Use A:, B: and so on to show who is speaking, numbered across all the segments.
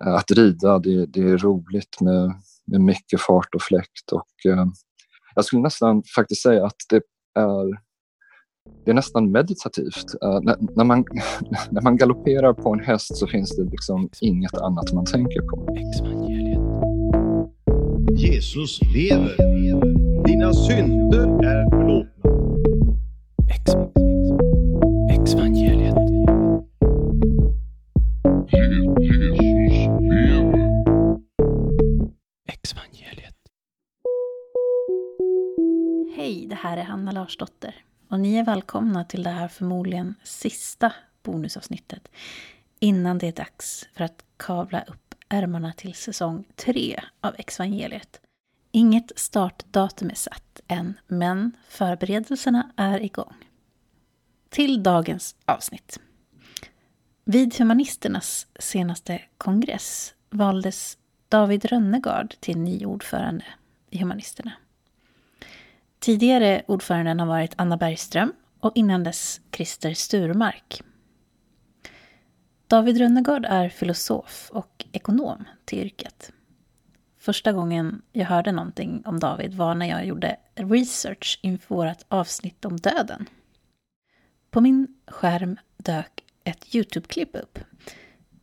A: Eh, att rida, det, det är roligt med, med mycket fart och fläkt och eh, jag skulle nästan faktiskt säga att det är det är nästan meditativt. Eh, när, när, man, när man galopperar på en häst så finns det liksom inget annat man tänker på.
B: Jesus lever. Dina synder är
C: här är Hanna Larsdotter. Och ni är välkomna till det här förmodligen sista bonusavsnittet innan det är dags för att kavla upp ärmarna till säsong 3 av Exvangeliet. Inget startdatum är satt än, men förberedelserna är igång. Till dagens avsnitt. Vid Humanisternas senaste kongress valdes David Rönnegard till ny ordförande i Humanisterna. Tidigare ordföranden har varit Anna Bergström och innan dess Christer Sturmark. David Rönnegard är filosof och ekonom till yrket. Första gången jag hörde någonting om David var när jag gjorde research inför vårt avsnitt om döden. På min skärm dök ett YouTube-klipp upp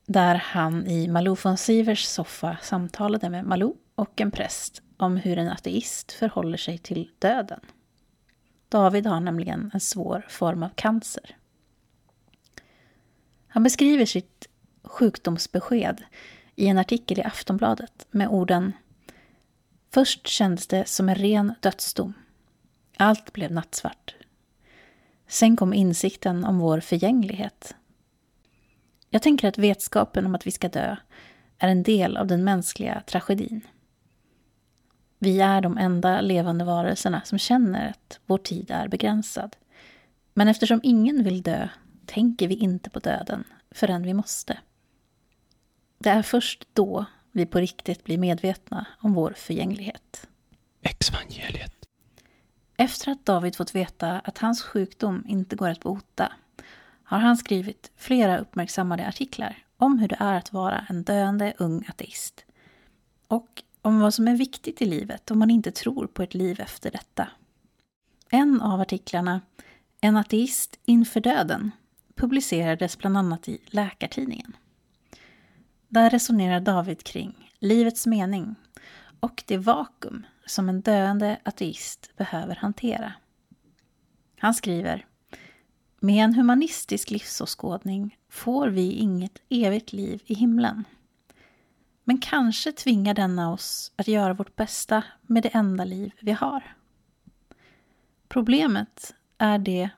C: där han i Malou von Sivers soffa samtalade med Malou och en präst om hur en ateist förhåller sig till döden. David har nämligen en svår form av cancer. Han beskriver sitt sjukdomsbesked i en artikel i Aftonbladet med orden Först kändes det som en ren dödsdom. Allt blev nattsvart. Sen kom insikten om vår förgänglighet. Jag tänker att vetskapen om att vi ska dö är en del av den mänskliga tragedin. Vi är de enda levande varelserna som känner att vår tid är begränsad. Men eftersom ingen vill dö tänker vi inte på döden förrän vi måste. Det är först då vi på riktigt blir medvetna om vår förgänglighet.
D: Exvangeliet.
C: Efter att David fått veta att hans sjukdom inte går att bota har han skrivit flera uppmärksammade artiklar om hur det är att vara en döende ung ateist. Och om vad som är viktigt i livet om man inte tror på ett liv efter detta. En av artiklarna, En ateist inför döden, publicerades bland annat i Läkartidningen. Där resonerar David kring livets mening och det vakuum som en döende ateist behöver hantera. Han skriver Med en humanistisk livsåskådning får vi inget evigt liv i himlen. Men kanske tvingar denna oss att göra vårt bästa med det enda liv vi har. Problemet är det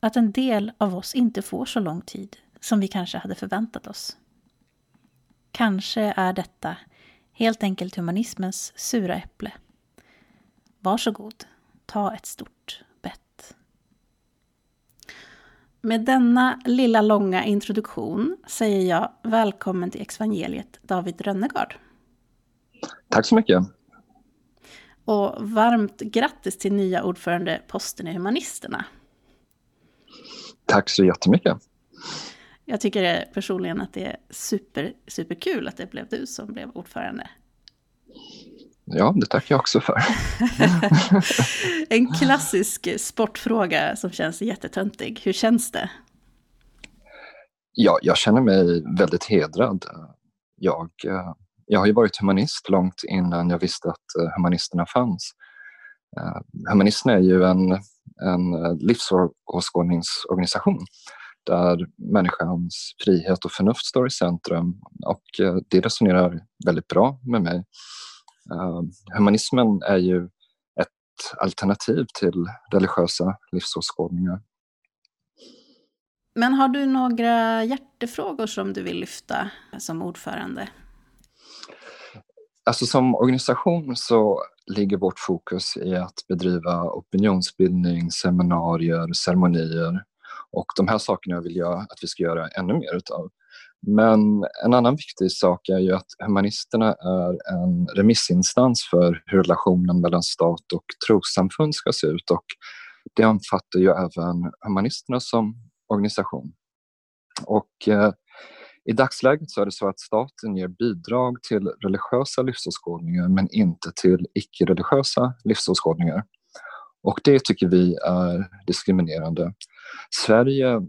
C: att en del av oss inte får så lång tid som vi kanske hade förväntat oss. Kanske är detta helt enkelt humanismens sura äpple. Varsågod, ta ett stort bett. Med denna lilla långa introduktion säger jag välkommen till Exvangeliet David Rönnegard.
A: Tack så mycket.
C: Och varmt grattis till nya ordförandeposten i Humanisterna.
A: Tack så jättemycket.
C: Jag tycker personligen att det är super, superkul att det blev du som blev ordförande.
A: Ja, det tackar jag också för.
C: en klassisk sportfråga som känns jättetöntig. Hur känns det?
A: Ja, jag känner mig väldigt hedrad. Jag, eh, jag har ju varit humanist långt innan jag visste att eh, humanisterna fanns. Eh, humanisterna är ju en, en livsåskådningsorganisation där människans frihet och förnuft står i centrum och det resonerar väldigt bra med mig. Uh, humanismen är ju ett alternativ till religiösa livsåskådningar.
C: Men har du några hjärtefrågor som du vill lyfta som ordförande?
A: Alltså som organisation så ligger vårt fokus i att bedriva opinionsbildning, seminarier, ceremonier och de här sakerna vill jag att vi ska göra ännu mer utav. Men en annan viktig sak är ju att humanisterna är en remissinstans för hur relationen mellan stat och trossamfund ska se ut och det omfattar ju även humanisterna som organisation. Och eh, I dagsläget så är det så att staten ger bidrag till religiösa livsåskådningar men inte till icke-religiösa livsåskådningar. Och det tycker vi är diskriminerande. Sverige,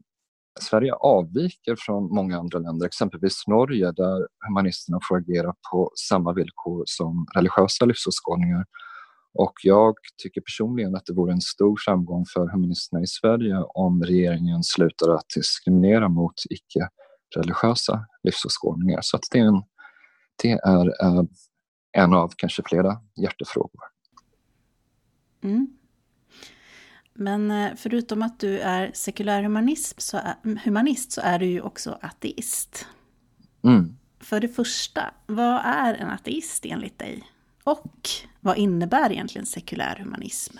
A: Sverige avviker från många andra länder, exempelvis Norge där humanisterna får agera på samma villkor som religiösa livsåskådningar. Och jag tycker personligen att det vore en stor framgång för humanisterna i Sverige om regeringen slutar att diskriminera mot icke-religiösa livsåskådningar. Så att det är en, det är eh, en av kanske flera hjärtefrågor.
C: Mm. Men eh, förutom att du är sekulär humanism, så är, humanist så är du ju också ateist.
A: Mm.
C: För det första, vad är en ateist enligt dig? Och vad innebär egentligen sekulär humanism?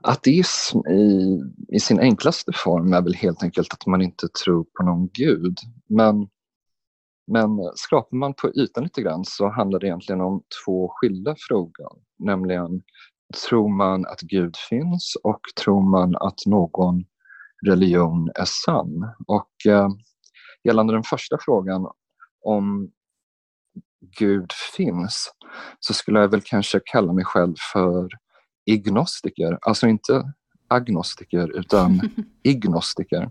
A: Ateism i, i sin enklaste form är väl helt enkelt att man inte tror på någon gud. Men, men skrapar man på ytan lite grann så handlar det egentligen om två skilda frågor. Nämligen tror man att Gud finns och tror man att någon religion är sann? Och eh, gällande den första frågan om Gud finns så skulle jag väl kanske kalla mig själv för ignostiker, alltså inte agnostiker utan ignostiker.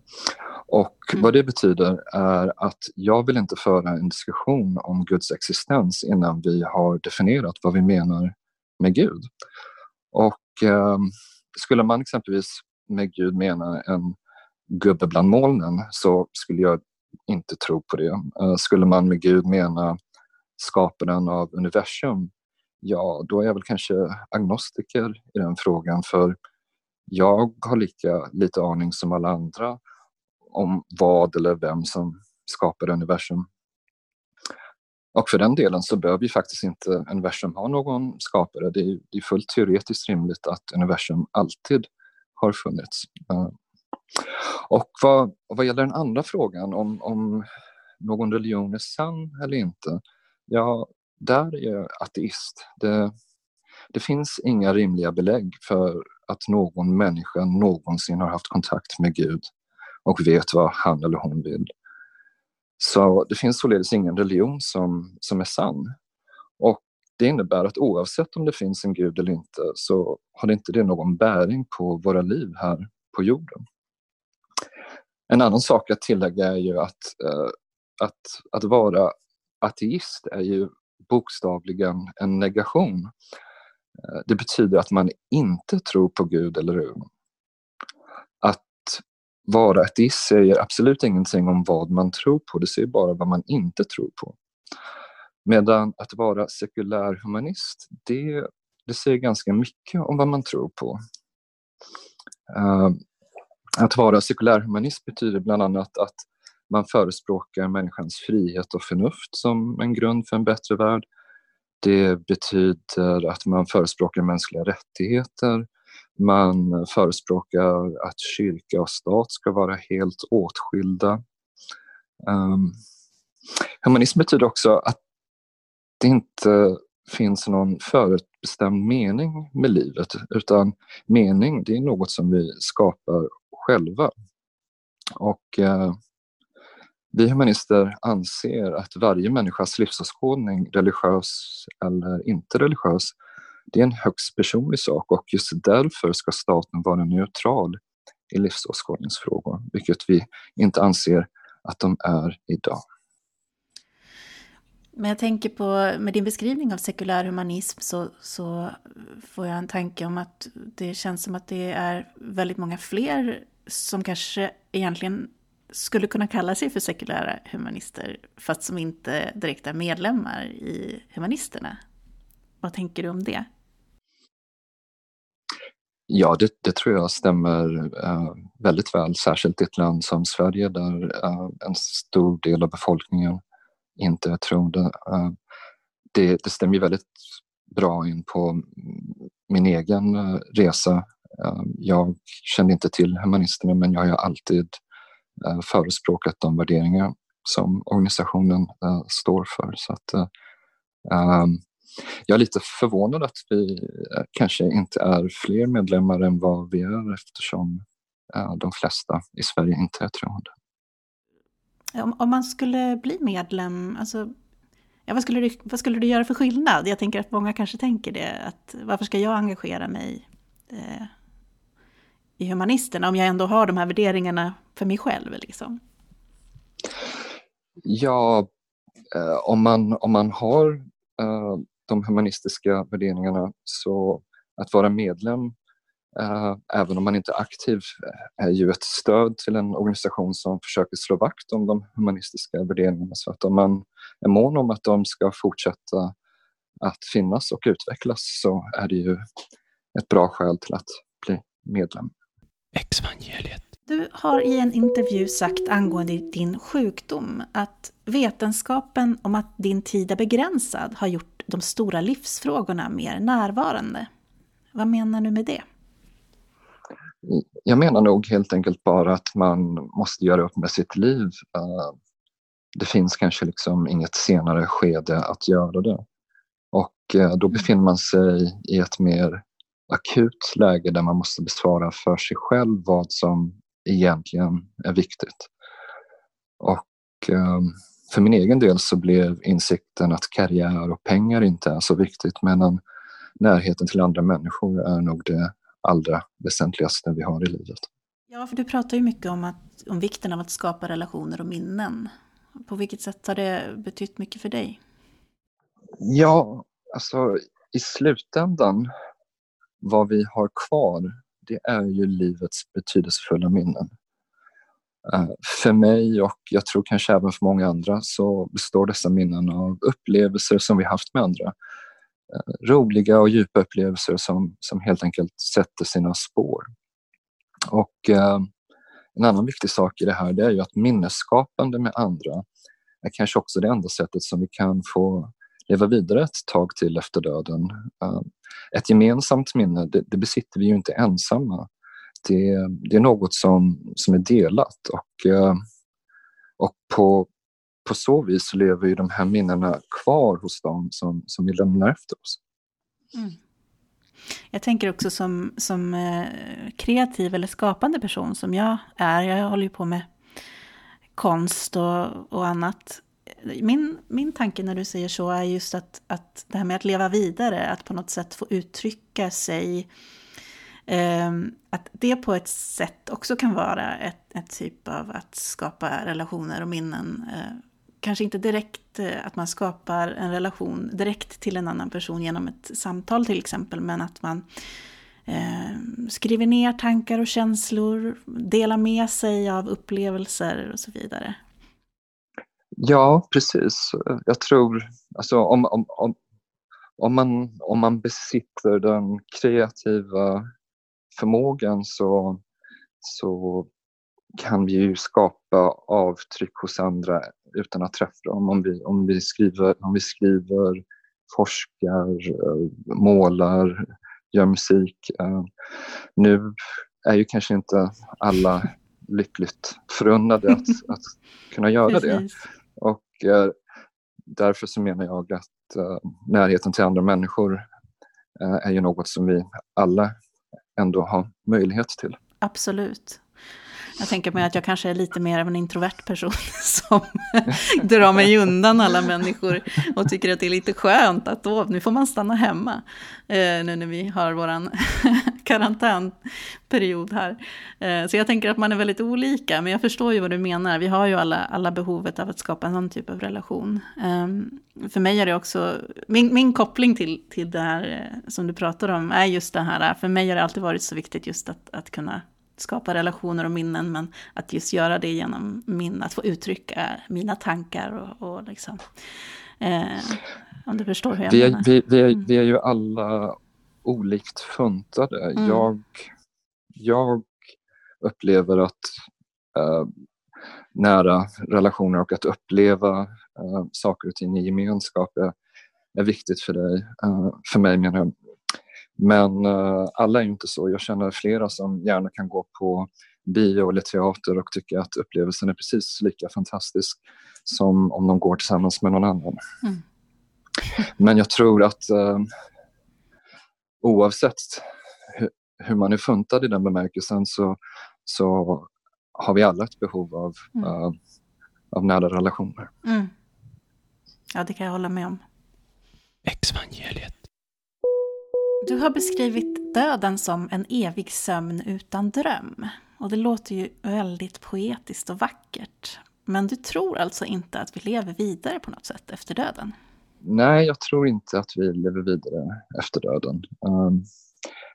A: Och mm. vad det betyder är att jag vill inte föra en diskussion om Guds existens innan vi har definierat vad vi menar med Gud. Och eh, skulle man exempelvis med Gud mena en gubbe bland molnen så skulle jag inte tro på det. Eh, skulle man med Gud mena skaparen av universum, ja då är jag väl kanske agnostiker i den frågan för jag har lika lite aning som alla andra om vad eller vem som skapar universum. Och för den delen så behöver ju faktiskt inte universum ha någon skapare. Det är, det är fullt teoretiskt rimligt att universum alltid har funnits. Eh, och vad, vad gäller den andra frågan om, om någon religion är sann eller inte, ja, där är jag ateist. Det, det finns inga rimliga belägg för att någon människa någonsin har haft kontakt med Gud och vet vad han eller hon vill. Så det finns således ingen religion som, som är sann. Och det innebär att oavsett om det finns en gud eller inte så har det inte det någon bäring på våra liv här på jorden. En annan sak att tillägga är ju att, eh, att, att vara ateist är ju bokstavligen en negation. Eh, det betyder att man inte tror på Gud, eller hur? Vara ateist säger absolut ingenting om vad man tror på, det säger bara vad man inte tror på. Medan att vara sekulär humanist, det, det säger ganska mycket om vad man tror på. Uh, att vara sekulär humanist betyder bland annat att man förespråkar människans frihet och förnuft som en grund för en bättre värld. Det betyder att man förespråkar mänskliga rättigheter, man förespråkar att kyrka och stat ska vara helt åtskilda. Um, humanism betyder också att det inte finns någon förutbestämd mening med livet utan mening det är något som vi skapar själva. Och uh, vi humanister anser att varje människas livsåskådning, religiös eller inte religiös, det är en högst personlig sak och just därför ska staten vara neutral i livsåskådningsfrågor, vilket vi inte anser att de är idag.
C: Men jag tänker på, med din beskrivning av sekulär humanism så, så får jag en tanke om att det känns som att det är väldigt många fler som kanske egentligen skulle kunna kalla sig för sekulära humanister, fast som inte direkt är medlemmar i humanisterna. Vad tänker du om det?
A: Ja, det, det tror jag stämmer eh, väldigt väl, särskilt i ett land som Sverige där eh, en stor del av befolkningen inte är troende. Eh, det, det stämmer väldigt bra in på min egen eh, resa. Eh, jag kände inte till humanisterna men jag har alltid eh, förespråkat de värderingar som organisationen står för. Så att, jag är lite förvånad att vi eh, kanske inte är fler medlemmar än vad vi är eftersom eh, de flesta i Sverige inte är troende.
C: om, om man skulle bli medlem, alltså, ja, vad, skulle du, vad skulle du göra för skillnad? Jag tänker att många kanske tänker det, att varför ska jag engagera mig eh, i humanisterna om jag ändå har de här värderingarna för mig själv? Liksom?
A: Ja, eh, om, man, om man har eh, de humanistiska värderingarna så att vara medlem Uh, även om man inte är aktiv, är ju ett stöd till en organisation som försöker slå vakt om de humanistiska värderingarna. Så att om man är mån om att de ska fortsätta att finnas och utvecklas så är det ju ett bra skäl till att bli medlem.
D: Exvangeliet.
C: Du har i en intervju sagt angående din sjukdom att vetenskapen om att din tid är begränsad har gjort de stora livsfrågorna mer närvarande. Vad menar du med det?
A: Jag menar nog helt enkelt bara att man måste göra upp med sitt liv. Eh, det finns kanske liksom inget senare skede att göra det. Och eh, då befinner man sig i ett mer akut läge där man måste besvara för sig själv vad som egentligen är viktigt. Och eh, för min egen del så blev insikten att karriär och pengar inte är så viktigt medan närheten till andra människor är nog det allra väsentligaste vi har i livet.
C: Ja, för du pratar ju mycket om, att, om vikten av att skapa relationer och minnen. På vilket sätt har det betytt mycket för dig?
A: Ja, alltså i slutändan, vad vi har kvar, det är ju livets betydelsefulla minnen. Eh, för mig och jag tror kanske även för många andra så består dessa minnen av upplevelser som vi haft med andra. Eh, roliga och djupa upplevelser som, som helt enkelt sätter sina spår. Och eh, en annan viktig sak i det här det är ju att minnesskapande med andra är kanske också det enda sättet som vi kan få leva vidare ett tag till efter döden. Eh, ett gemensamt minne, det, det, besitter vi ju inte ensamma. Det, det är något som, som är delat och, eh, och på, på så vis lever ju de här minnena kvar hos dem som, som vi lämnar efter oss. Mm.
C: Jag tänker också som, som eh, kreativ eller skapande person som jag är, jag håller ju på med konst och, och annat. Min, min tanke när du säger så är just att, att det här med att leva vidare, att på något sätt få uttrycka sig, eh, Ehm, att det på ett sätt också kan vara ett, ett typ av att skapa relationer och minnen ehm, kanske inte direkt eh, att man skapar en relation direkt till en annan person genom ett samtal till exempel, men att man ehm, skriver ner tankar och känslor, delar med sig av upplevelser och så vidare.
A: Ja, precis. Jag tror, alltså om, om, om, om, man, om man besitter den kreativa förmågan så, så kan vi ju skapa avtryck hos andra utan att träffa dem. Om vi, om vi, skriver, om vi skriver, forskar, eh, målar, gör musik. Eh, nu är ju kanske inte alla lyckligt förunnade att, att kunna göra det. Och eh, därför så menar jag att närheten till andra människor är ju något som vi alla ändå ha möjlighet till.
C: Absolut. Jag tänker mig att jag kanske är lite mer av en introvert person som drar mig undan alla människor och tycker att det är lite skönt att då, nu får man stanna hemma. Eh, nu när vi har våran karantänperiod här. Eh, så jag tänker att man är väldigt olika, men jag förstår ju vad du menar. Vi har ju alla, alla behovet av att skapa en sån typ av relation. Eh, för mig är det också, min, min koppling till, till det här eh, som du pratar om är just det här, för mig har det alltid varit så viktigt just att, att kunna skapa relationer och minnen, men att just göra det genom min, att få uttrycka mina tankar och, och liksom, eh, om du förstår hur jag
A: vi är,
C: menar.
A: Vi, vi, är, mm. vi är ju alla olikt funtade. Mm. Jag, jag upplever att eh, nära relationer och att uppleva eh, saker och ting i gemenskap är, är viktigt för dig. Uh, för mig menar jag. Men uh, alla är ju inte så. Jag känner flera som gärna kan gå på bio eller teater och tycker att upplevelsen är precis lika fantastisk som om de går tillsammans med någon annan. Mm. Men jag tror att uh, oavsett hur, hur, man är funtad i den bemärkelsen så, så har vi alla ett behov av mm. uh, av nära relationer.
C: Mm. Ja, det kan jag hålla med om.
D: Exvangeliet.
C: Du har beskrivit döden som en evig sömn utan dröm. Och det låter ju väldigt poetiskt och vackert. Men du tror alltså inte att vi lever vidare på något sätt efter döden?
A: Nej, jag tror inte att vi lever vidare efter döden. Um,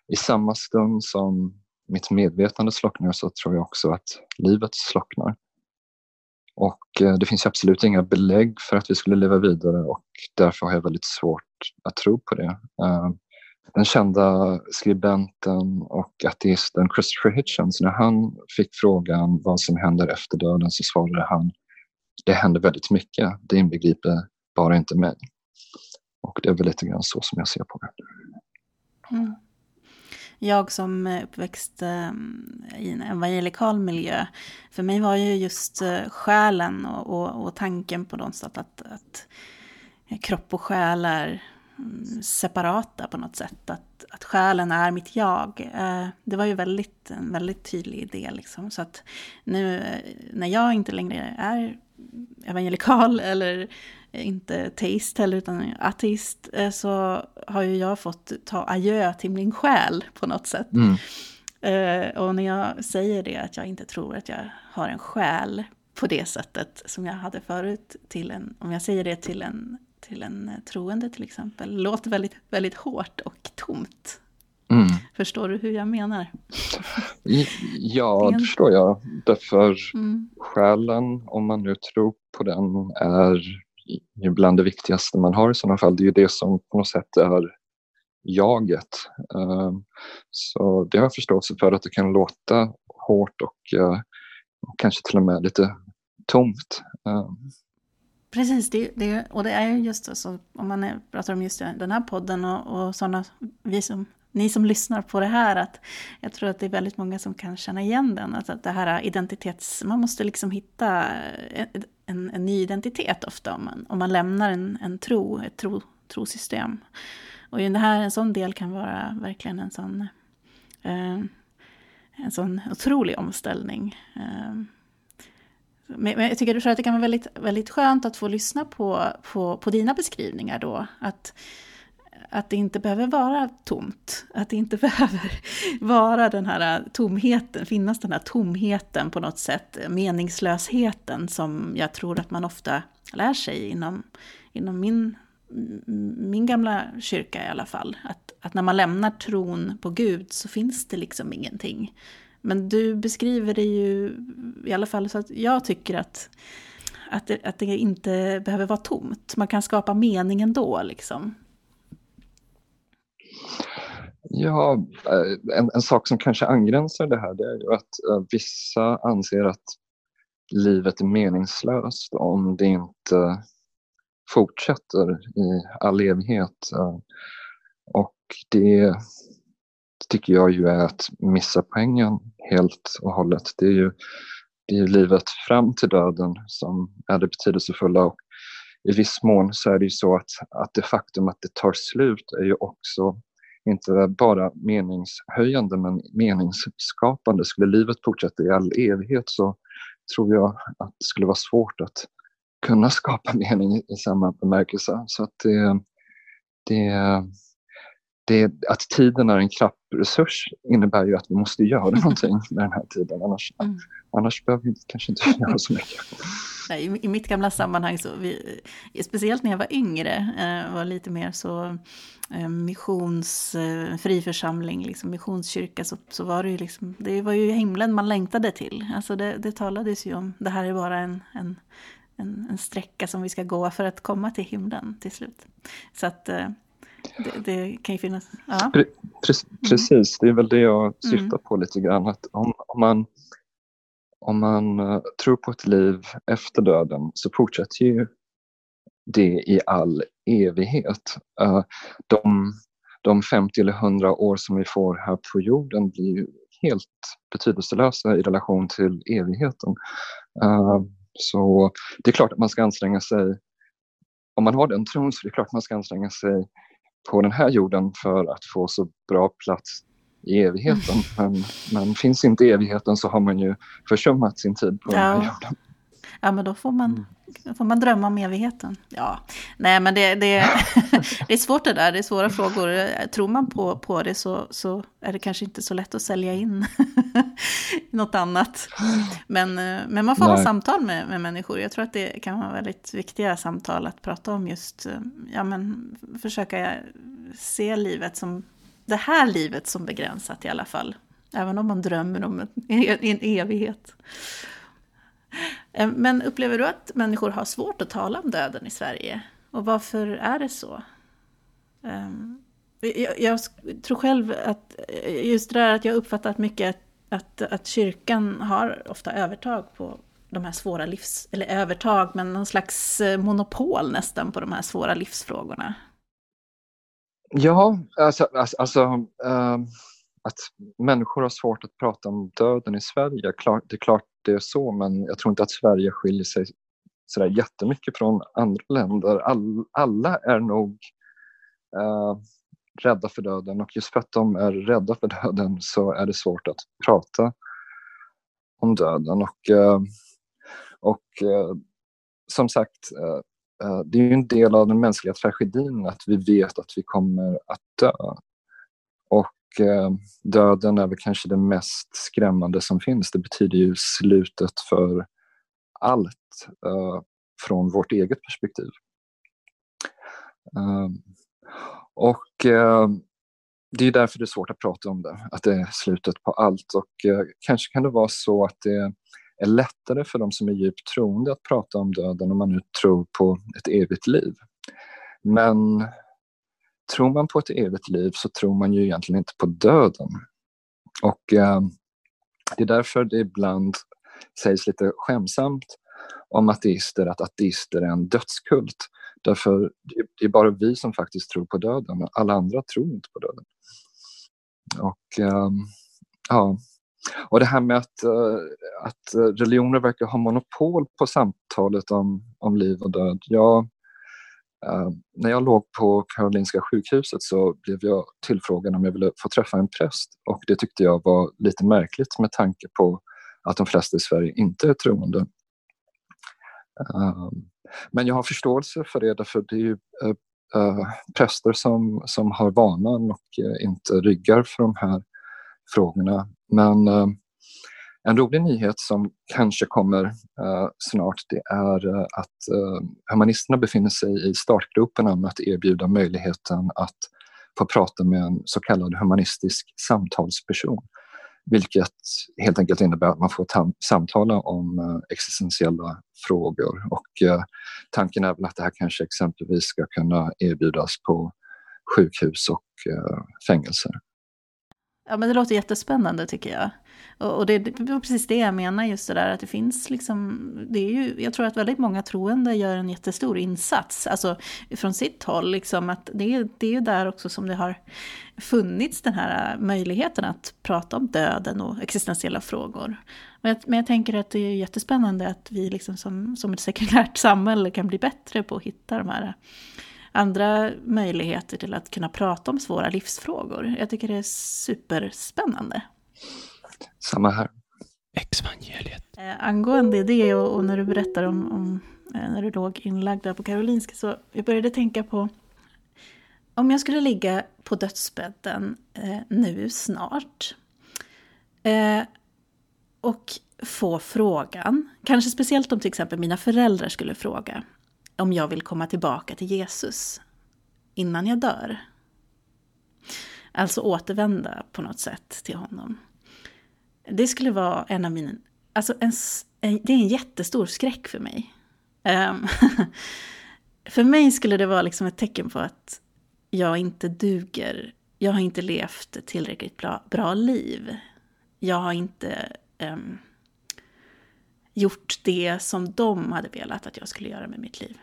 A: I samma stund som mitt medvetande slocknar så tror jag också att livet slocknar. Och eh, det finns absolut inga belägg för att vi skulle leva vidare och därför har jag väldigt svårt att tro på det. Ehm, den kända skribenten och ateisten Christopher Hitchens, när han fick frågan vad som händer efter döden så svarade han det händer väldigt mycket, det inbegriper bara inte mig. Och det är väl lite grann så som jag ser på det.
C: Mm. Jag som uppväxt eh, i en evangelikal miljö, för mig var ju just eh, själen och, och, och tanken på någonstans att, att kropp och själ är mm, separata på något sätt. Att, att själen är mitt jag. Eh, det var ju väldigt, en väldigt tydlig idé. Liksom. Så att nu när jag inte längre är evangelikal eller inte teist heller utan ateist, eh, så har ju jag fått ta adjö till min själ på något sätt. Mm. Uh, och när jag säger det, att jag inte tror att jag har en själ på det sättet som jag hade förut, till en, om jag säger det till en, till en troende till exempel, låter väldigt, väldigt hårt och tomt. Mm. Förstår du hur jag menar?
A: Ja, det förstår jag. Därför mm. själen, om man nu tror på den, är ju bland det viktigaste man har i sådana fall. Det är ju det som på något sätt är jaget. Ehm, så det har jag förståelse för att det kan låta hårt och, eh, kanske till och med lite tomt. Ehm.
C: Precis, det, det, och det är just så, om man pratar om just den här podden och, och sådana, vi som ni som lyssnar på det här, att jag tror att det är väldigt många som kan känna igen den. Alltså att det här identitets... Man måste liksom hitta en, en ny identitet ofta om man, om man lämnar en, en tro, ett tro, trosystem. Och det här, en sån del kan vara verkligen en sån, eh, en sån otrolig omställning. Eh, men jag tycker att det kan vara väldigt, väldigt skönt att få lyssna på, på, på dina beskrivningar då. Att, att det inte behöver vara tomt. Att det inte behöver vara den här tomheten, finnas den här tomheten på något sätt, meningslösheten som jag tror att man ofta lär sig inom, inom min, min gamla kyrka i alla fall. Att, att när man lämnar tron på Gud så finns det liksom ingenting. Men du beskriver det ju i alla fall så att jag tycker att, att, det, att det inte behöver vara tomt. Man kan skapa mening ändå liksom.
A: Ja, eh, en, en, sak som kanske angränsar det här det är ju att eh, vissa anser att livet är meningslöst om det inte fortsätter i all evighet. Eh, och det tycker jag ju är att missa poängen helt och hållet. Det är ju, det är livet fram till döden som är det betydelsefulla. Och I viss mån så är det ju så att, att det faktum att det tar slut är ju också inte bara meningshöjande men meningsskapande. Skulle livet fortsätta i all evighet så tror jag att det skulle vara svårt att kunna skapa mening i samma bemärkelse. Så att det, det, det, att tiden är en knapp resurs innebär ju att vi måste göra någonting med den här tiden. Annars, mm. annars behöver vi kanske inte göra så mycket.
C: Nej, I mitt gamla sammanhang, så vi, speciellt när jag var yngre, eh, var lite mer så eh, missions, eh, friförsamling, liksom, missionskyrka, så, så var det ju liksom, det var ju himlen man längtade till. Alltså det, det talades ju om, det här är bara en, en, en, en sträcka som vi ska gå för att komma till himlen till slut. Så att det, det, kan ju finnas... Ja.
A: Precis, det är väl det jag syftar mm. på lite grann. Att om, om man om man eh, tror på ett liv efter döden så fortsätter ju det i all evighet. Eh, de, de 50 eller 100 år som vi får här på jorden blir ju helt betydelselösa i relation till evigheten. Eh, så det är klart att man ska anstränga sig, om man har den tron så är det klart att man ska anstränga sig på den här jorden för att få så bra plats i evigheten. Mm. Men, men finns inte evigheten så har man ju försummat sin tid på ja. den här jorden.
C: Ja, men då får man, mm. får man drömma om evigheten. Ja, nej men det, det, det är svårt det där, det är svåra frågor. Tror man på, på det så, så är det kanske inte så lätt att sälja in något annat. Men, men man får nej. ha samtal med, med människor. Jag tror att det kan vara väldigt viktiga samtal att prata om just, ja men försöka se livet som, det här livet som begränsat i alla fall. Även om man drömmer om en, en evighet. Men upplever du att människor har svårt att tala om döden i Sverige? Och varför är det så? Jag, jag tror själv att just det där att jag uppfattat mycket att, att, att kyrkan har ofta övertag på de här svåra livs... Eller övertag, men någon slags eh, monopol nästan på de här svåra livsfrågorna.
A: Ja, alltså, alltså, alltså uh, att människor har svårt att prata om döden i Sverige. Klart, det är klart det är så, men jag tror inte att Sverige skiljer sig sådär jättemycket från andra länder. All, alla är nog uh, rädda för döden och just för att de är rädda för döden så är det svårt att prata om döden. Och, eh, och eh, som sagt, Eh, det är ju en del av den mänskliga tragedin att vi vet att vi kommer att dö. Och eh, döden är väl kanske det mest skrämmande som finns. Det betyder ju slutet för allt eh, från vårt eget perspektiv. Och det är därför det är svårt att prata om det, att det är slutet på allt. Och kanske kan det vara så att det är lättare för de som är djupt troende att prata om döden om man nu tror på ett evigt liv. Men tror man på ett evigt liv så tror man ju egentligen inte på döden. Och eh, det är därför det ibland sägs lite skämsamt om ateister att ateister är en dödskult. Därför det är bara vi som faktiskt tror på döden. Alla andra tror inte på döden. Och eh, ja, och det här med att, eh, att religioner verkar ha monopol på samtalet om, om liv och död. Jag, eh, när jag låg på Karolinska sjukhuset så blev jag tillfrågad om jag ville få träffa en präst och det tyckte jag var lite märkligt med tanke på att de flesta i Sverige inte är troende. Ehm, men jag har förståelse för det för det är ju eh, präster som, som har vanan och inte ryggar för de här frågorna. Men eh, en rolig nyhet som kanske kommer eh, snart det är eh, att eh, humanisterna befinner sig i startgroparna med att erbjuda möjligheten att få prata med en så kallad humanistisk samtalsperson. Vilket helt enkelt innebär att man får samtala om eh, existentiella frågor och tanken är väl att det här kanske exempelvis ska kunna erbjudas på sjukhus och fängelser.
C: Ja, men det låter jättespännande tycker jag. Och, det, det var precis det jag menar, just det där att det finns liksom, det är ju, jag tror att väldigt många troende gör en jättestor insats, alltså från sitt håll, liksom att det, är, det är ju där också som det har funnits den här möjligheten att prata om döden och existentiella frågor. Men jag, men jag tänker att det är jättespännande att vi liksom som, som ett sekulärt samhälle kan bli bättre på att hitta de här andra möjligheter till att kunna prata om svåra livsfrågor. Jag tycker det är superspännande.
A: Samma här.
D: Exvangeliet.
C: Eh, angående det och, och, när du berättar om, om eh, när du låg inlagd där på Karolinska så jag började tänka på om jag skulle ligga på dödsbädden eh, nu snart eh, och få frågan, kanske speciellt om till exempel mina föräldrar skulle fråga om jag vill komma tillbaka till Jesus innan jag dör. Alltså återvända på något sätt till honom. Det skulle vara en av mina... Alltså en, en, det är en jättestor skräck för mig. Um, för mig skulle det vara liksom ett tecken på att jag inte duger. Jag har inte levt ett tillräckligt bra, bra liv. Jag har inte um, gjort det som de hade velat att jag skulle göra med mitt liv.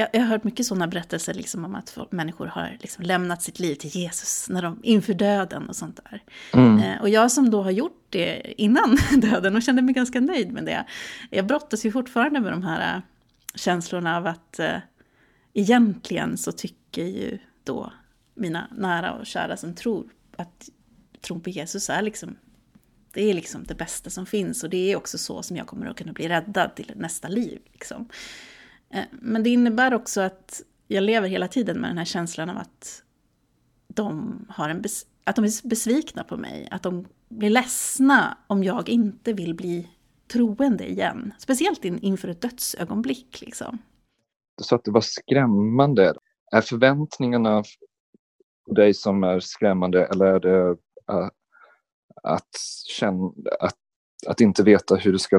C: Jag, jag har hört mycket sådana berättelser liksom om att människor har liksom lämnat sitt liv till Jesus när de, inför döden och sånt där. Mm. Eh, och jag som då har gjort det innan döden och kände mig ganska nöjd med det. Jag brottas ju fortfarande med de här äh, känslorna av att eh, egentligen så tycker ju då mina nära och kära som tror att tron på Jesus är liksom Det är liksom det bästa som finns och det är också så som jag kommer att kunna bli räddad till nästa liv. Liksom. Eh, men det innebär också att jag lever hela tiden med den här känslan av att de, har en att de är besvikna på mig. Att de blir ledsna om jag inte vill bli troende igen. Speciellt in, inför ett dödsögonblick. Liksom.
A: Så att det var skrämmande. Är förväntningarna på dig som är skrämmande eller är det uh, att, känna, att, att inte veta hur du ska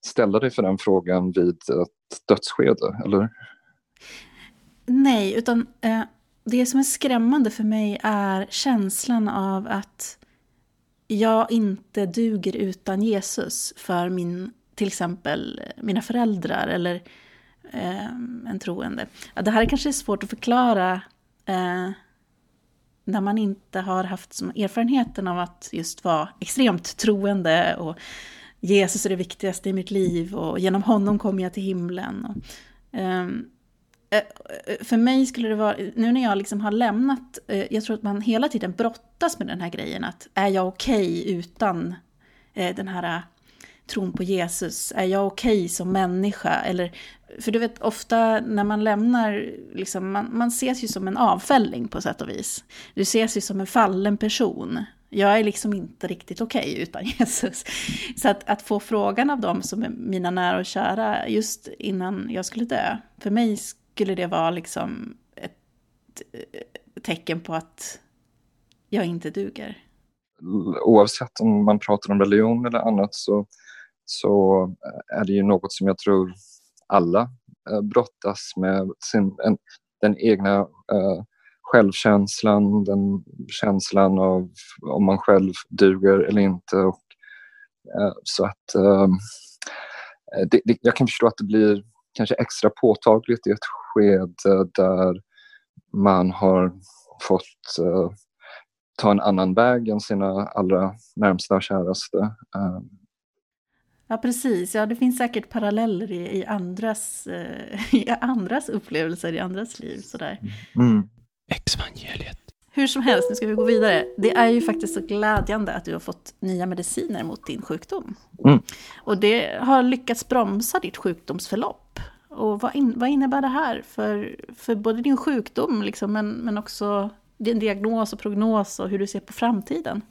A: ställa dig för den frågan vid ett dödsskede? Eller?
C: Nej, utan eh, det som är skrämmande för mig är känslan av att jag inte duger utan Jesus för min, till exempel mina föräldrar eller eh, en troende. Ja, det här är kanske är svårt att förklara eh, när man inte har haft som erfarenheten av att just vara extremt troende och Jesus är det viktigaste i mitt liv och genom honom kommer jag till himlen. Och, ehm, eh, eh, för mig skulle det vara, nu när jag liksom har lämnat, eh, jag tror att man hela tiden brottas med den här grejen att är jag okej okay utan eh, den här tron på Jesus? Är jag okej okay som människa? Eller, för du vet, ofta när man lämnar, liksom, man, man ses ju som en avfälling på sätt och vis. Du ses ju som en fallen person. Jag är liksom inte riktigt okej okay utan Jesus. Så att, att få frågan av dem som är mina nära och kära just innan jag skulle dö, för mig skulle det vara liksom ett eh, tecken på att jag inte duger?
A: Oavsett om man pratar om religion eller annat så, så eh, är det ju något som jag tror alla eh, brottas med. Sin, en, den egna eh, självkänslan, den känslan av om man själv duger eller inte. Och, eh, så att eh, det, det, jag kan förstå att det blir kanske extra påtagligt i ett skede där man har fått eh, ta en annan väg än sina allra närmsta och käraste. Eh,
C: Ja, precis. Ja, det finns säkert paralleller i, i, andras, uh, i andras upplevelser, i andras liv. Sådär.
D: Mm. Exvangeliet.
C: Hur som helst, nu ska vi gå vidare. Det är ju faktiskt så glädjande att du har fått nya mediciner mot din sjukdom. Mm. Och det har lyckats bromsa ditt sjukdomsförlopp. Och vad, in, vad innebär det här för, för både din sjukdom, liksom, men, men också din diagnos och prognos och hur du ser på framtiden?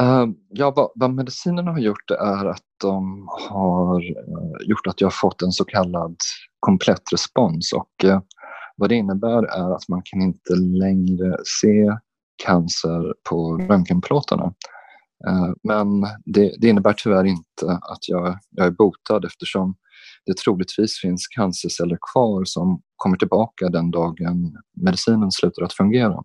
A: Uh, ja, vad, vad medicinerna har gjort är att de har uh, gjort att jag har fått en så kallad komplett respons och uh, vad det innebär är att man kan inte längre se cancer på röntgenplåtarna. Ehm, men det, det, innebär tyvärr inte att jag, jag är botad eftersom det troligtvis finns cancerceller kvar som kommer tillbaka den dagen medicinen slutar att fungera.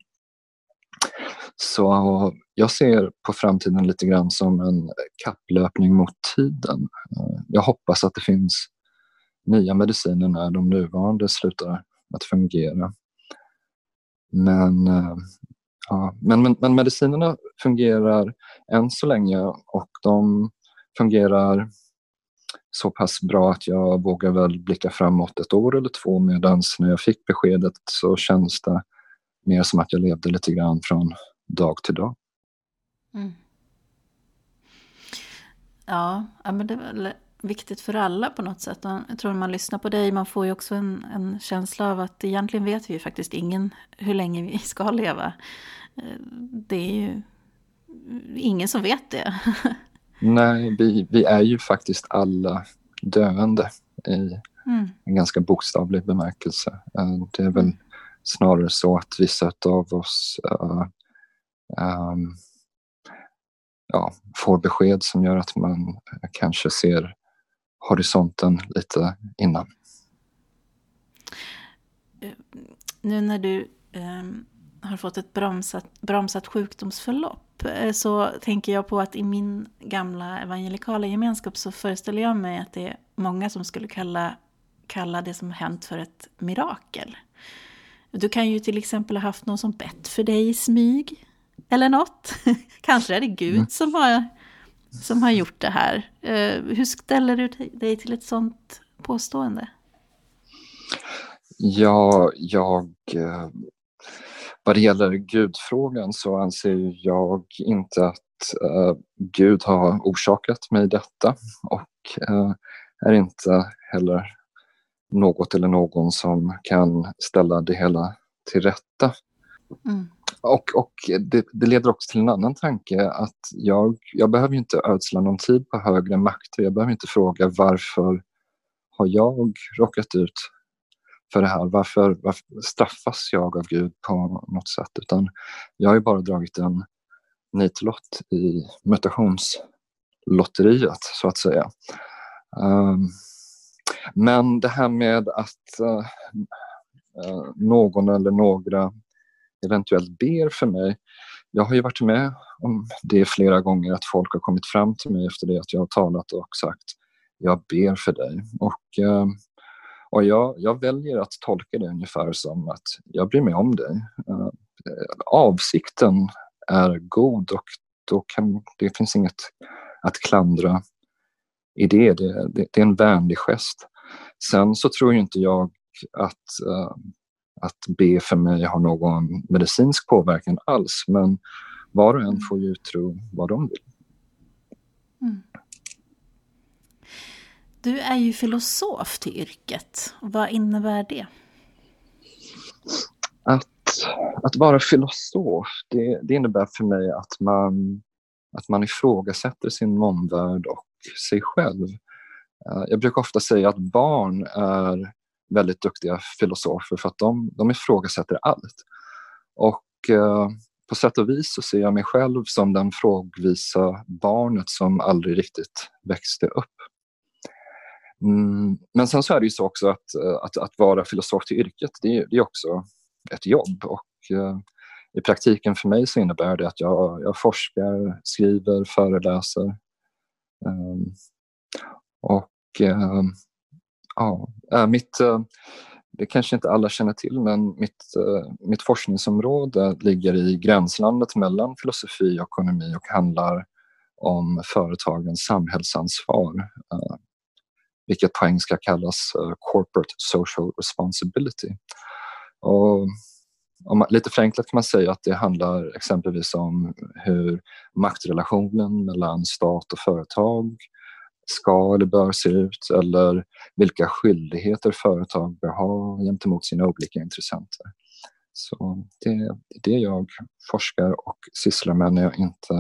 A: Så jag ser på framtiden lite grann som en kapplöpning mot tiden. Eh, jag hoppas att det finns nya mediciner när de nuvarande slutar att fungera. Men, eh, ja, men, men, men medicinerna fungerar än så länge och de fungerar så pass bra att jag vågar väl blicka framåt ett år eller två medan när jag fick beskedet så känns det mer som att jag levde lite grann från dag till dag. Mm.
C: Ja, men det är väl viktigt för alla på något sätt. Jag tror när man lyssnar på dig, man får ju också en, en känsla av att egentligen vet vi ju faktiskt ingen hur länge vi ska leva. Eh, det är ju ingen som vet det.
A: Nej, vi, vi är ju faktiskt alla döende i mm. en ganska bokstavlig bemärkelse. Eh, det är väl mm. snarare så att vissa av oss uh, um, ja, får besked som gör att man eh, kanske ser horisonten lite innan.
C: Eh, nu när du um, har fått ett bromsat, bromsat sjukdomsförlopp eh, så tänker jag på att i min gamla evangelikala gemenskap så föreställer jag mig att det är många som skulle kalla, kalla det som hänt för ett mirakel. Du kan ju till exempel ha haft någon som bett för dig i smyg. Eller något. Kanske är det Gud mm. som, har, som har gjort det här. Eh, hur ställer du dig till ett sånt påstående?
A: Ja, jag eh, vad det gäller gudfrågan så anser jag inte att uh, Gud har orsakat mig detta och är inte heller något eller någon som kan ställa det hela till rätta. Mm. Och, och det, det, leder också till en annan tanke att jag, jag behöver inte ödsla någon tid på högre makter. Jag behöver inte fråga varför har jag råkat ut för det här? Varför, varför straffas jag av Gud på något sätt? Utan jag har ju bara dragit en nitlott i mutationslotteriet så att säga. Um, men det här med att uh, någon eller några eventuellt ber för mig. Jag har ju varit med om det flera gånger att folk har kommit fram till mig efter det att jag har talat och sagt jag ber för dig. Och, eh, och jag, jag väljer att tolka det ungefär som att jag bryr mig om dig. Eh, avsikten är god och då kan, det finns inget att klandra i det. Det, det, det är en vänlig gest. Sen så tror inte jag att, uh, att be för mig har någon medicinsk påverkan alls, men var och en får ju tro vad de vill. Mm.
C: Du är ju filosof till yrket. Vad innebär det?
A: Att, att vara filosof, det, det innebär för mig att man, att man ifrågasätter sin omvärld och sig själv. Eh, jag brukar ofta säga att barn är väldigt duktiga filosofer för att de, de ifrågasätter allt. Och eh, på sätt och vis så ser jag mig själv som den frågvisa barnet som aldrig riktigt växte upp. Mm, men sen så är det ju så också att, eh, att, att vara filosof till yrket, det, det är också ett jobb. Och eh, i praktiken för mig så innebär det att jag, jag forskar, skriver, föreläser. Um, och uh, ja, eh, mitt, eh, det kanske inte alla känner till, men mitt, eh, mitt forskningsområde ligger i gränslandet mellan filosofi och ekonomi och handlar om företagens samhällsansvar vilket på engelska kallas Corporate Social Responsibility. Och man, lite förenklat kan man säga att det handlar exempelvis om hur maktrelationen mellan stat och företag ska eller bör se ut eller vilka skyldigheter företag bör ha gentemot sina olika intressenter. Så det är det jag forskar och sysslar med när jag inte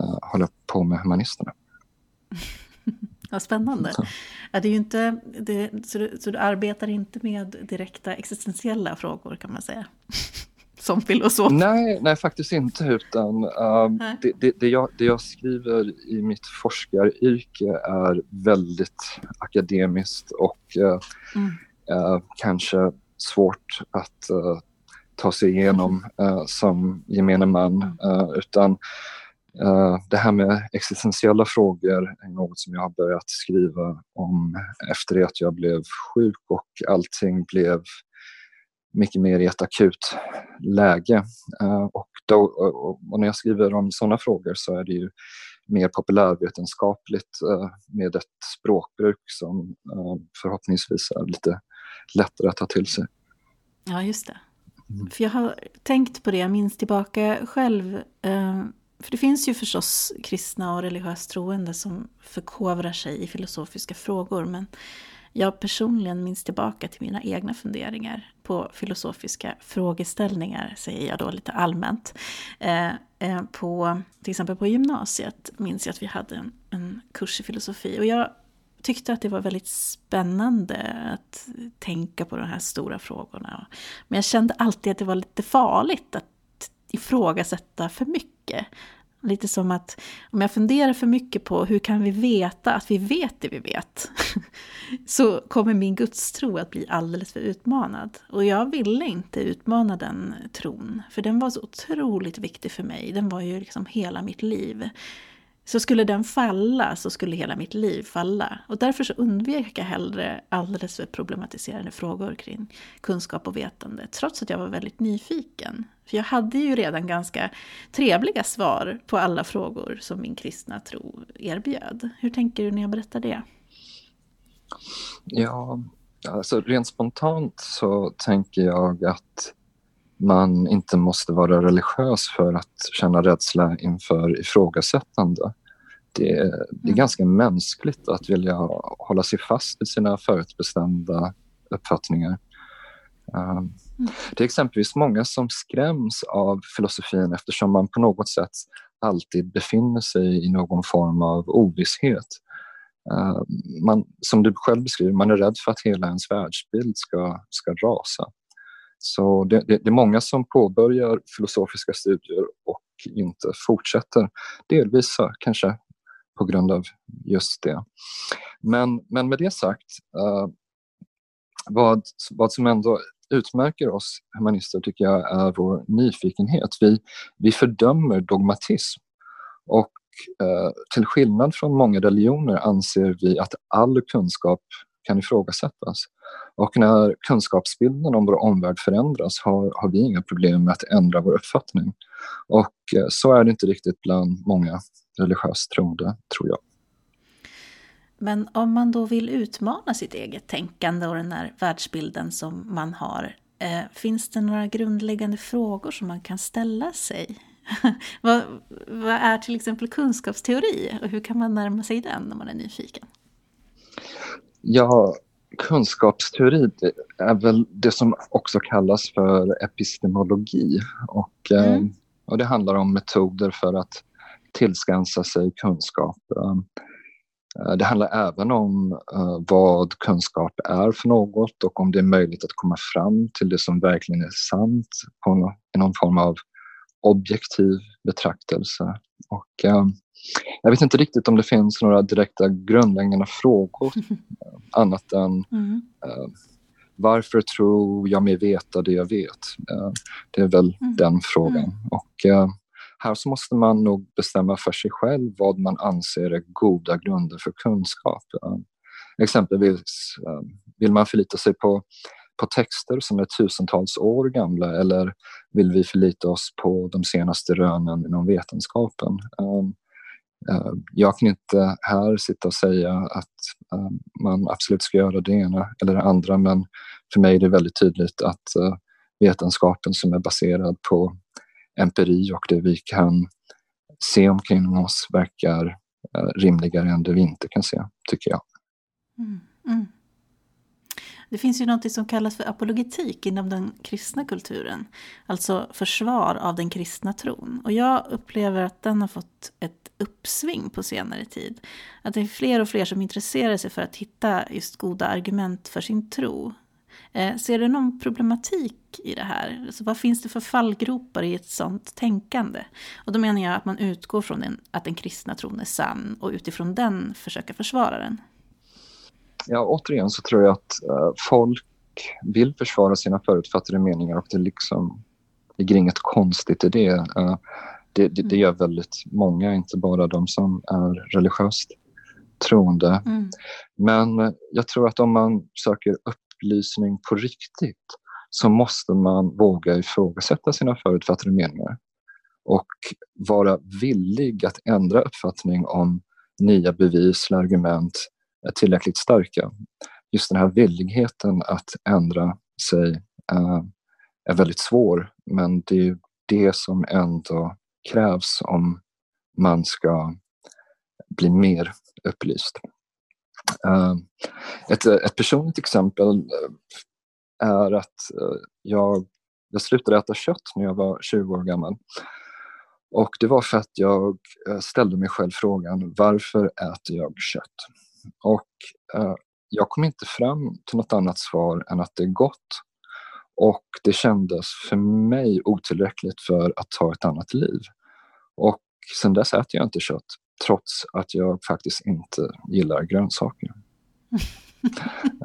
A: uh, håller på med humanisterna.
C: Vad spännande. Ja, det är ju inte, det, så, du, så du arbetar inte med direkta existentiella frågor kan man säga? Som filosof?
A: Nej, nej faktiskt inte. Utan, uh, det, det, det, jag, det jag skriver i mitt forskaryrke är väldigt akademiskt och uh, mm. uh, kanske svårt att ta sig igenom som gemene man. utan det här med existentiella frågor är något som jag har börjat skriva om efter det att jag blev sjuk och allting blev mycket mer i ett akut läge. Uh, och, då, och, när jag skriver om sådana frågor så är det ju mer populärvetenskapligt uh, med ett språkbruk som förhoppningsvis är lite lättare att ta till sig.
C: Ja, just det. Mm. För jag har tänkt på det, jag minns tillbaka själv för det finns ju förstås kristna och religiöst troende som förkovrar sig i filosofiska frågor. Men jag personligen minns tillbaka till mina egna funderingar på filosofiska frågeställningar, säger jag då lite allmänt. Eh, eh, på, till exempel på gymnasiet minns jag att vi hade en, en kurs i filosofi. Och jag tyckte att det var väldigt spännande att tänka på de här stora frågorna. Men jag kände alltid att det var lite farligt att ifrågasätta för mycket. Lite som att om jag funderar för mycket på hur kan vi veta att vi vet det vi vet, så kommer min gudstro att bli alldeles för utmanad. Och jag ville inte utmana den tron, för den var så otroligt viktig för mig. Den var ju liksom hela mitt liv. Så skulle den falla så skulle hela mitt liv falla. Och därför så undvek jag hellre alldeles för problematiserande frågor kring kunskap och vetande. Trots att jag var väldigt nyfiken. För jag hade ju redan ganska trevliga svar på alla frågor som min kristna tro erbjöd. Hur tänker du när jag berättar det?
A: Ja, alltså rent spontant så tänker jag att man inte måste vara religiös för att känna rädsla inför ifrågasättande. Det, är, det är mm. ganska mänskligt att vilja hålla sig fast vid sina förutbestämda uppfattningar. Um, det är exempelvis många som skräms av filosofin eftersom man på något sätt alltid befinner sig i någon form av ovisshet. Uh, man, som du själv beskriver, man är rädd för att hela ens världsbild ska, ska rasa. Så det, det, det, är många som påbörjar filosofiska studier och inte fortsätter. Delvis eh, kanske på grund av just det. Men, men med det sagt, uh, vad, vad som ändå utmärker oss humanister tycker jag är vår nyfikenhet. Vi, vi fördömer dogmatism och eh, till skillnad från många religioner anser vi att all kunskap kan ifrågasättas. Och när kunskapsbilden om vår omvärld förändras har, har vi inga problem med att ändra vår uppfattning. Och eh, så är det inte riktigt bland många religiöst troende, tror jag.
C: Men om man då vill utmana sitt eget tänkande och den här världsbilden som man har, eh, finns det några grundläggande frågor som man kan ställa sig? vad, vad, är till exempel kunskapsteori och hur kan man närma sig den när man är nyfiken?
A: Ja, kunskapsteori är väl det som också kallas för epistemologi. Och, eh, mm. och det handlar om metoder för att tillskansa sig kunskap. Eh, det handlar även om uh, vad kunskap är för något och om det är möjligt att komma fram till det som verkligen är sant på i någon form av objektiv betraktelse. Och, jag vet inte riktigt om det finns några direkta grundläggande frågor annat än mm. varför tror jag mig veta det jag vet? det är väl mm. den frågan. Mm. Och, här så måste man nog bestämma för sig själv vad man anser är goda grunder för kunskap. Exempelvis vill man förlita sig på, på texter som är tusentals år gamla eller vill vi förlita oss på de senaste rönen inom vetenskapen? Eh, jag kan inte här sitta och säga att eh, man absolut ska göra det ena eller det andra men för mig är det väldigt tydligt att eh, vetenskapen som är baserad på empiri och det vi kan se omkring oss verkar rimligare än det vi inte kan se, tycker jag. Mm, mm.
C: Det finns ju något som kallas för apologetik inom den kristna kulturen. Alltså försvar av den kristna tron. Och jag upplever att den har fått ett uppsving på senare tid. Att det är fler och fler som intresserar sig för att hitta just goda argument för sin tro. Eh, ser du någon problematik i det här? Alltså, vad finns det för fallgropar i ett sånt tänkande? Och då menar jag att man utgår från den, att den kristna tron är sann och utifrån den försöka försvara den.
A: Ja, återigen så tror jag att uh, folk vill försvara sina förutfattade meningar och det liksom ligger inget konstigt i det. Uh, det, det, det, gör väldigt många, inte bara de som är religiöst troende. Mm. Men jag tror att om man söker upp upplysning på riktigt så måste man våga ifrågasätta sina förutfattade meningar och vara villig att ändra uppfattning om nya bevis eller argument är tillräckligt starka. Just den här villigheten att ändra sig eh, är väldigt svår men det är det som ändå krävs om man ska bli mer upplyst. Eh, ett, ett personligt exempel eh, är att jag, jag slutade äta kött när jag var 20 år gammal. Och det var för att jag ställde mig själv frågan varför äter jag kött? Och jag kom inte fram till något annat svar än att det är gott. Och det kändes för mig otillräckligt för att ta ett annat liv. Och sen dess äter jag inte kött trots att jag faktiskt inte gillar grönsaker.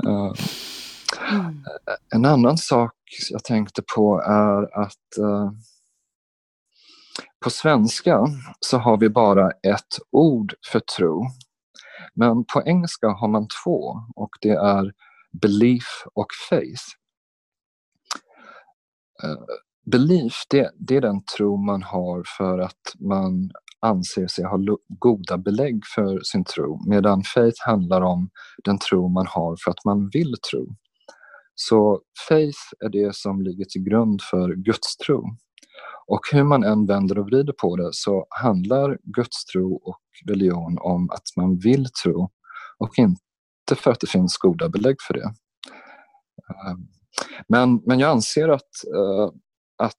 A: uh, En annan sak jag tänkte på är att uh, på svenska så har vi bara ett ord för tro. Men på engelska har man två och det är belief och faith. Eh, belief, det, det, är den tro man har för att man anser sig ha goda belägg för sin tro medan faith handlar om den tro man har för att man vill tro. Så faith är det som ligger till grund för gudstro. Och hur man än vänder och vrider på det så handlar gudstro och religion om att man vill tro och inte för att det finns goda belägg för det. Ehm, men, men jag anser att, eh, att,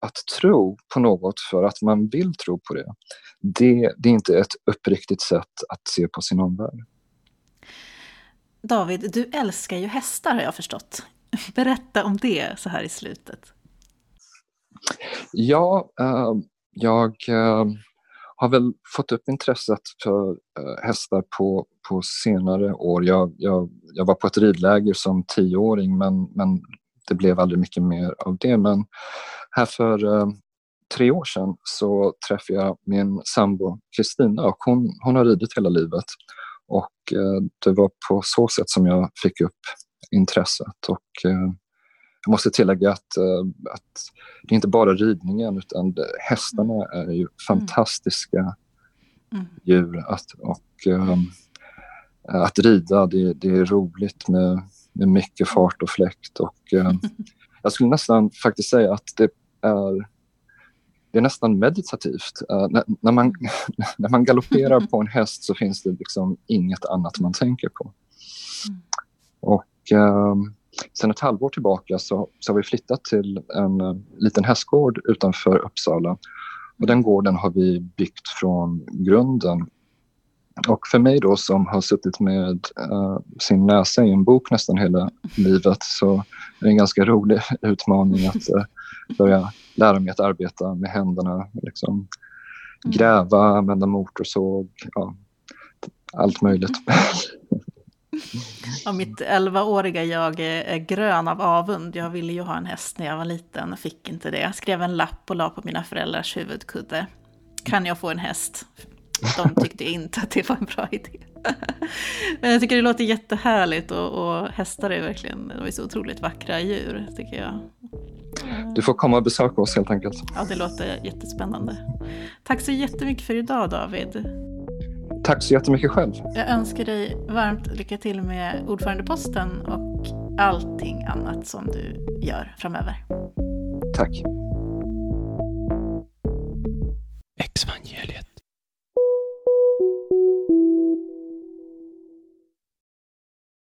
A: att tro på något för att man vill tro på det, det, det är inte ett uppriktigt sätt att se på sin omvärld.
C: David, du älskar ju hästar har jag förstått. Berätta om det så här i slutet.
A: Ja, eh, jag eh, har väl fått upp intresset för eh, hästar på, på senare år. Jag, jag, jag var på ett ridläger som tioåring men, men det blev aldrig mycket mer av det. Men här för tre år sedan så träffade jag min sambo Kristina och hon, hon har ridit hela livet. Och det var på så sätt som jag fick upp intresset. Och jag måste tillägga att, eh, att det är inte bara ridningen utan det, hästarna är ju fantastiska mm. djur. Att, och, um, att rida, det, det, är roligt med, med mycket fart och fläkt. Och, um, jag skulle nästan faktiskt säga att det är det är nästan meditativt. Uh, när, när, man, när man galopperar på en häst så finns det liksom inget annat man tänker på. Mm. Och um, Sen ett halvår tillbaka så, så har vi flyttat till en uh, liten hästgård utanför Uppsala. Och den gården har vi byggt från grunden. Och för mig då som har suttit med uh, sin näsa i en bok nästan hela livet så är det en ganska rolig utmaning att uh, börja lära mig att arbeta med händerna. Liksom, mm. gräva, använda motorsåg, ja, allt möjligt.
C: Ja, mitt 11-åriga jag är grön av avund. Jag ville ju ha en häst när jag var liten och fick inte det. Jag skrev en lapp och la på mina föräldrars huvudkudde. Kan jag få en häst? De tyckte inte att det var en bra idé. Men jag tycker det låter jättehärligt och, och hästar är verkligen de är så otroligt vackra djur, tycker jag.
A: Du får komma och besöka oss helt enkelt.
C: Ja, det låter jättespännande. Tack så jättemycket för idag David.
A: Tack så jättemycket själv.
C: Jag önskar dig varmt lycka till med ordförandeposten och allting annat som du gör framöver.
A: Tack. Exvangeliet.